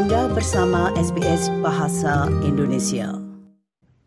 Anda bersama SBS Bahasa Indonesia.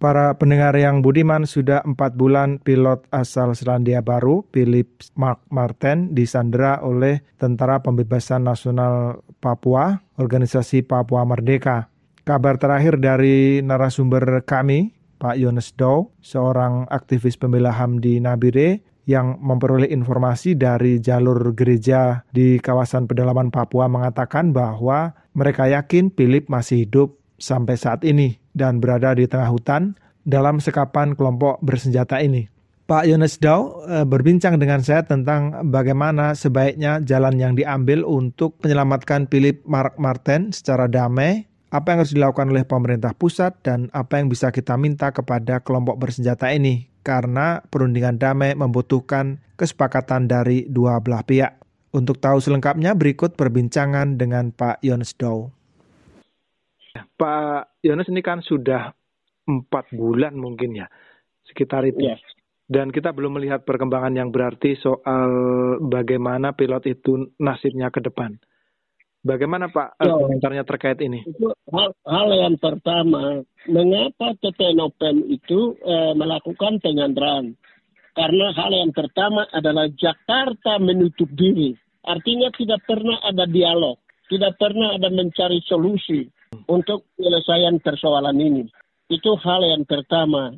Para pendengar yang budiman sudah empat bulan pilot asal Selandia Baru, Philip Mark Martin, disandera oleh Tentara Pembebasan Nasional Papua, Organisasi Papua Merdeka. Kabar terakhir dari narasumber kami, Pak Yones Dow, seorang aktivis pembela HAM di Nabire, yang memperoleh informasi dari jalur gereja di kawasan pedalaman Papua mengatakan bahwa mereka yakin Philip masih hidup sampai saat ini dan berada di tengah hutan dalam sekapan kelompok bersenjata ini. Pak Yones Dau eh, berbincang dengan saya tentang bagaimana sebaiknya jalan yang diambil untuk menyelamatkan Philip Mark Martin secara damai, apa yang harus dilakukan oleh pemerintah pusat, dan apa yang bisa kita minta kepada kelompok bersenjata ini karena perundingan damai membutuhkan kesepakatan dari dua belah pihak. Untuk tahu selengkapnya berikut perbincangan dengan Pak Yones Dow. Pak Yones ini kan sudah empat bulan mungkin ya, sekitar itu. Yes. Dan kita belum melihat perkembangan yang berarti soal bagaimana pilot itu nasibnya ke depan. Bagaimana Pak ya, komentarnya terkait ini? Itu hal, hal yang pertama, mengapa TPNOPEN itu eh, melakukan penyanderaan? Karena hal yang pertama adalah Jakarta menutup diri. Artinya tidak pernah ada dialog, tidak pernah ada mencari solusi untuk penyelesaian persoalan ini. Itu hal yang pertama.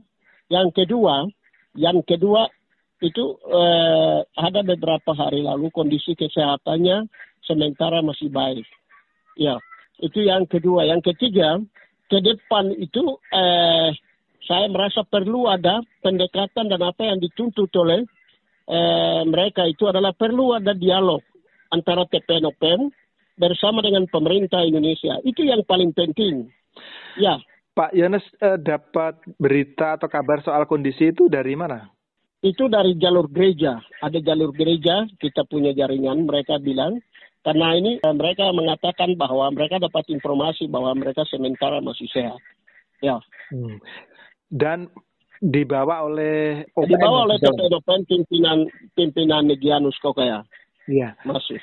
Yang kedua, yang kedua itu eh, ada beberapa hari lalu kondisi kesehatannya sementara masih baik. Ya, itu yang kedua. Yang ketiga, ke depan itu eh, saya merasa perlu ada pendekatan dan apa yang dituntut oleh eh, mereka itu adalah perlu ada dialog antara TPNOPM bersama dengan pemerintah Indonesia. Itu yang paling penting. Ya. Pak Yones eh, dapat berita atau kabar soal kondisi itu dari mana? Itu dari jalur gereja. Ada jalur gereja, kita punya jaringan, mereka bilang karena ini eh, mereka mengatakan bahwa mereka dapat informasi bahwa mereka sementara masih sehat. Ya. Hmm. Dan dibawa oleh OPM dibawa oleh TPDOPN pimpinan pimpinan Negianus Kokaya. Iya. Masih.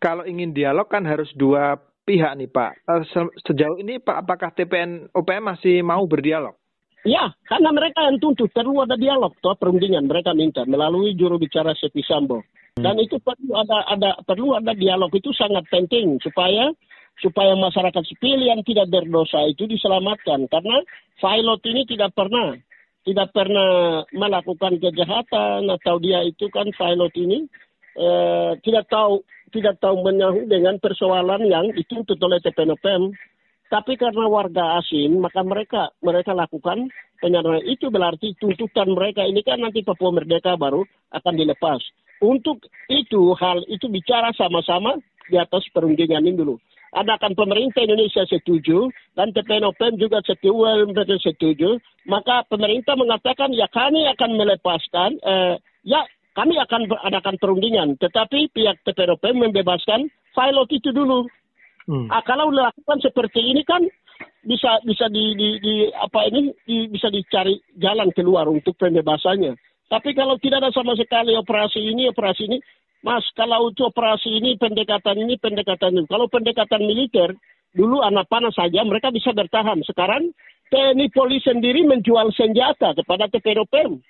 Kalau ingin dialog kan harus dua pihak nih Pak. Eh, sejauh ini Pak, apakah TPN OPM masih mau berdialog? Ya, karena mereka yang tuntut perlu ada dialog, toh perundingan mereka minta melalui juru bicara Sepi Sambo. Dan itu perlu ada ada perlu ada dialog itu sangat penting supaya supaya masyarakat sipil yang tidak berdosa itu diselamatkan karena pilot ini tidak pernah tidak pernah melakukan kejahatan atau dia itu kan pilot ini eh, tidak tahu tidak tahu menyahu dengan persoalan yang dituntut oleh TPNOPM tapi karena warga asing maka mereka mereka lakukan penyanderaan itu berarti tuntutan mereka ini kan nanti Papua Merdeka baru akan dilepas. Untuk itu hal itu bicara sama-sama di atas perundingan ini dulu. Adakan pemerintah Indonesia setuju dan TPNOPM juga setuju, setuju, maka pemerintah mengatakan ya kami akan melepaskan, eh, ya kami akan adakan perundingan, tetapi pihak TPNOPM membebaskan pilot itu dulu. Hmm. Ah, kalau lakukan seperti ini kan bisa bisa di, di, di apa ini di, bisa dicari jalan keluar untuk pembebasannya. Tapi kalau tidak ada sama sekali operasi ini, operasi ini, Mas, kalau untuk operasi ini, pendekatan ini, pendekatan ini. Kalau pendekatan militer, dulu anak panah saja mereka bisa bertahan. Sekarang TNI polisi sendiri menjual senjata kepada TPROPM.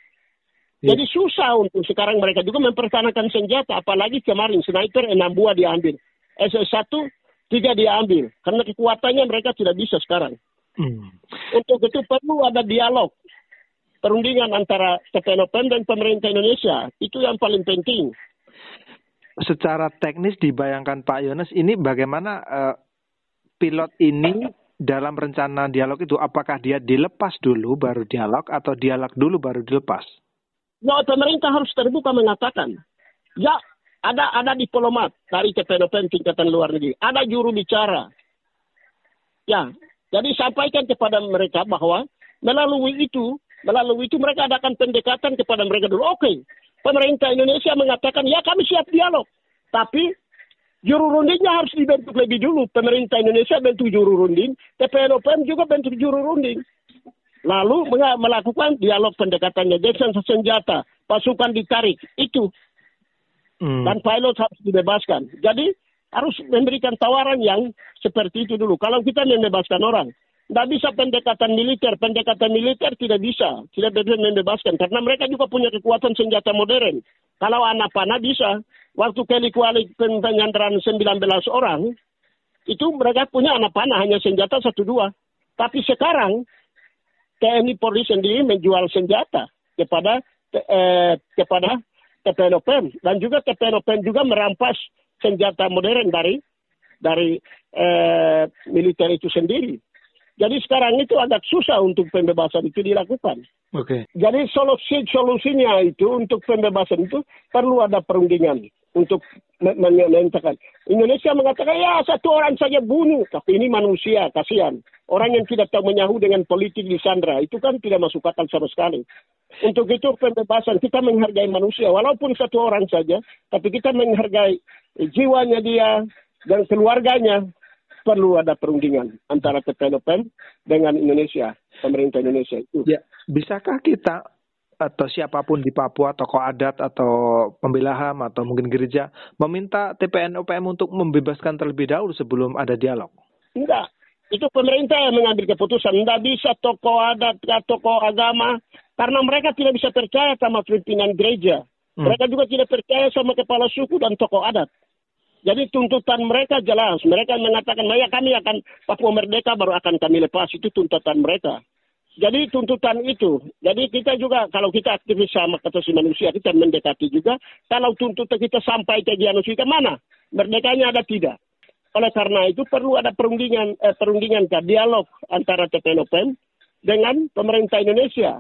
Ya. Jadi susah untuk sekarang mereka juga mempertahankan senjata. Apalagi kemarin sniper enam buah diambil. SS1 tiga diambil. Karena kekuatannya mereka tidak bisa sekarang. Hmm. Untuk itu perlu ada dialog perundingan antara TPNOPM dan pemerintah Indonesia. Itu yang paling penting. Secara teknis dibayangkan Pak Yones, ini bagaimana uh, pilot ini dalam rencana dialog itu, apakah dia dilepas dulu baru dialog atau dialog dulu baru dilepas? Ya, pemerintah harus terbuka mengatakan, ya ada ada diplomat dari TPNOPM tingkatan luar negeri, ada juru bicara. Ya, jadi sampaikan kepada mereka bahwa melalui itu Melalui itu mereka adakan pendekatan kepada mereka dulu. Oke, okay. pemerintah Indonesia mengatakan ya kami siap dialog. Tapi juru rundingnya harus dibentuk lebih dulu. Pemerintah Indonesia bentuk juru runding, TPNOPM juga bentuk juru runding. Lalu melakukan dialog pendekatannya. Jackson senjata, pasukan ditarik, itu. Hmm. Dan pilot harus dibebaskan. Jadi harus memberikan tawaran yang seperti itu dulu. Kalau kita membebaskan orang, tidak bisa pendekatan militer. Pendekatan militer tidak bisa. Tidak bisa membebaskan. Karena mereka juga punya kekuatan senjata modern. Kalau anak panah bisa. Waktu kali kuali penyanderaan 19 orang, itu mereka punya anak panah hanya senjata satu dua. Tapi sekarang TNI Polri sendiri menjual senjata kepada eh, kepada TPNOPM dan juga TPNOPM juga merampas senjata modern dari dari eh, militer itu sendiri. Jadi sekarang itu agak susah untuk pembebasan itu dilakukan. Oke. Okay. Jadi solusi solusinya itu untuk pembebasan itu perlu ada perundingan untuk menyatakan. Indonesia mengatakan ya satu orang saja bunuh, tapi ini manusia kasihan. Orang yang tidak tahu menyahu dengan politik di Sandra itu kan tidak masuk akal sama sekali. Untuk itu pembebasan kita menghargai manusia walaupun satu orang saja, tapi kita menghargai jiwanya dia dan keluarganya perlu ada perundingan antara TPNOPM dengan Indonesia, pemerintah Indonesia itu. Ya, bisakah kita atau siapa pun di Papua, tokoh adat atau pembela HAM atau mungkin gereja meminta TPNOPM untuk membebaskan terlebih dahulu sebelum ada dialog? Enggak. Itu pemerintah yang mengambil keputusan. Tidak bisa tokoh adat, tokoh agama. Karena mereka tidak bisa percaya sama pimpinan gereja. Hmm. Mereka juga tidak percaya sama kepala suku dan tokoh adat. Jadi tuntutan mereka jelas. Mereka mengatakan, ya kami akan Papua Merdeka baru akan kami lepas. Itu tuntutan mereka. Jadi tuntutan itu. Jadi kita juga kalau kita aktivis sama kata si manusia kita mendekati juga. Kalau tuntutan kita sampai ke Gianus ke mana? Merdekanya ada tidak? Oleh karena itu perlu ada perundingan, eh, perundingan dialog antara TPNOPM dengan pemerintah Indonesia.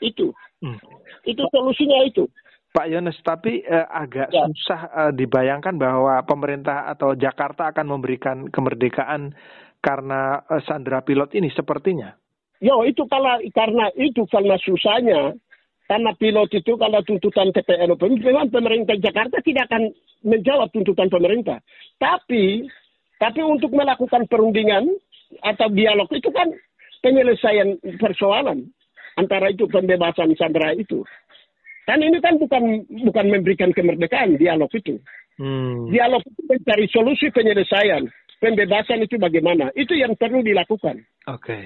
Itu. Hmm. Itu solusinya itu. Pak Yones, tapi eh, agak ya. susah eh, dibayangkan bahwa pemerintah atau Jakarta akan memberikan kemerdekaan karena eh, Sandra Pilot ini sepertinya. Yo, itu kalau karena itu karena susahnya karena pilot itu kalau tuntutan TPN memang pemerintah Jakarta tidak akan menjawab tuntutan pemerintah. Tapi tapi untuk melakukan perundingan atau dialog itu kan penyelesaian persoalan antara itu pembebasan Sandra itu. Kan ini kan bukan bukan memberikan kemerdekaan dialog itu. Hmm. Dialog itu mencari solusi penyelesaian. Pembebasan itu bagaimana? Itu yang perlu dilakukan. Oke. Okay.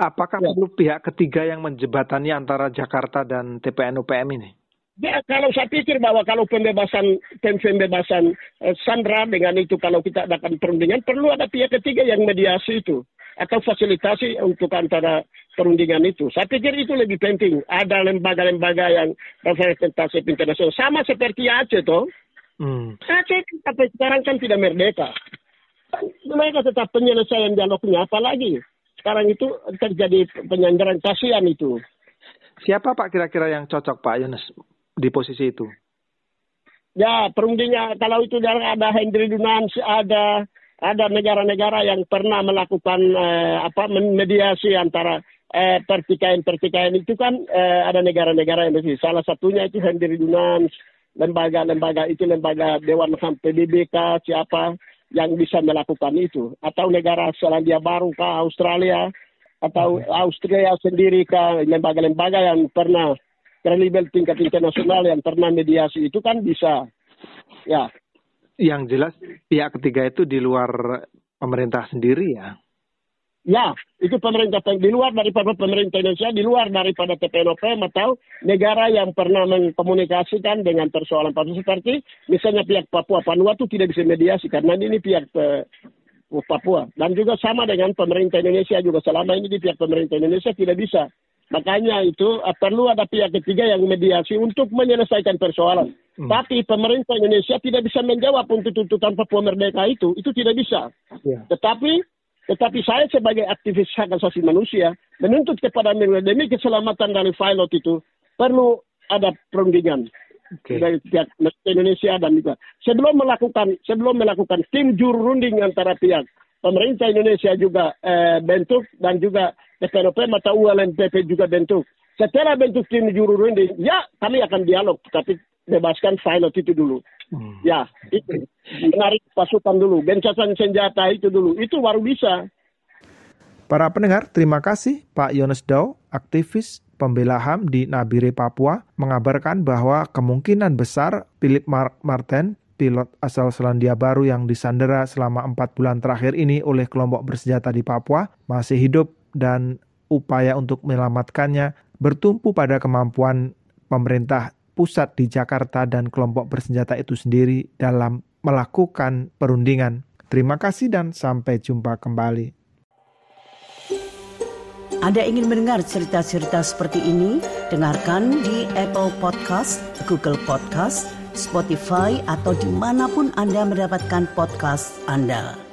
Apakah ya. perlu pihak ketiga yang menjebatani antara Jakarta dan TPN UPM ini? Ya, kalau saya pikir bahwa kalau pembebasan pembebasan eh, Sandra dengan itu kalau kita adakan perundingan perlu ada pihak ketiga yang mediasi itu atau fasilitasi untuk antara perundingan itu. Saya pikir itu lebih penting. Ada lembaga-lembaga yang representasi internasional. Sama seperti Aceh toh. Hmm. Aceh sampai sekarang kan tidak merdeka. Mereka tetap penyelesaian dialognya. Apalagi sekarang itu terjadi penyandaran kasihan itu. Siapa Pak kira-kira yang cocok Pak Yunus di posisi itu? Ya, perundingnya kalau itu ada Hendri Dunans, ada ada negara-negara yang pernah melakukan eh, apa mediasi antara eh, pertikaian-pertikaian itu kan eh, ada negara-negara yang bersih. Salah satunya itu Henry Dunans, lembaga-lembaga itu lembaga Dewan HAM PBB siapa yang bisa melakukan itu. Atau negara Selandia Baru kah, Australia, atau Austria sendiri kah, lembaga-lembaga yang pernah kredibel tingkat internasional yang pernah mediasi itu kan bisa. Ya. Yang jelas pihak ketiga itu di luar pemerintah sendiri ya. Ya, itu pemerintah di luar daripada pemerintah Indonesia, di luar daripada TPNOPM atau negara yang pernah mengkomunikasikan dengan persoalan Papua seperti misalnya pihak Papua Vanuatu tidak bisa mediasi karena ini pihak uh, Papua dan juga sama dengan pemerintah Indonesia juga selama ini di pihak pemerintah Indonesia tidak bisa. Makanya itu uh, perlu ada pihak ketiga yang mediasi untuk menyelesaikan persoalan. Hmm. Tapi pemerintah Indonesia tidak bisa menjawab untuk tuntutan Papua Merdeka itu, itu tidak bisa. Yeah. Tetapi tetapi saya sebagai aktivis hak asasi manusia menuntut kepada demi keselamatan dari pilot itu perlu ada perundingan okay. dari pihak Indonesia dan juga sebelum melakukan sebelum melakukan tim juru runding antara pihak pemerintah Indonesia juga eh, bentuk dan juga PPNOP atau ULMPP juga bentuk. Setelah bentuk tim juru runding, ya kami akan dialog, tapi bebaskan pilot itu dulu. Hmm. Ya, itu menarik pasukan dulu, gencatan senjata itu dulu, itu baru bisa. Para pendengar, terima kasih Pak Yones Dau, aktivis pembela HAM di Nabire, Papua, mengabarkan bahwa kemungkinan besar Philip Mark Martin pilot asal Selandia Baru yang disandera selama empat bulan terakhir ini oleh kelompok bersenjata di Papua masih hidup dan upaya untuk menyelamatkannya bertumpu pada kemampuan pemerintah pusat di Jakarta dan kelompok bersenjata itu sendiri dalam melakukan perundingan. Terima kasih dan sampai jumpa kembali. Anda ingin mendengar cerita-cerita seperti ini? Dengarkan di Apple Podcast, Google Podcast, Spotify, atau di mana pun Anda mendapatkan podcast Anda.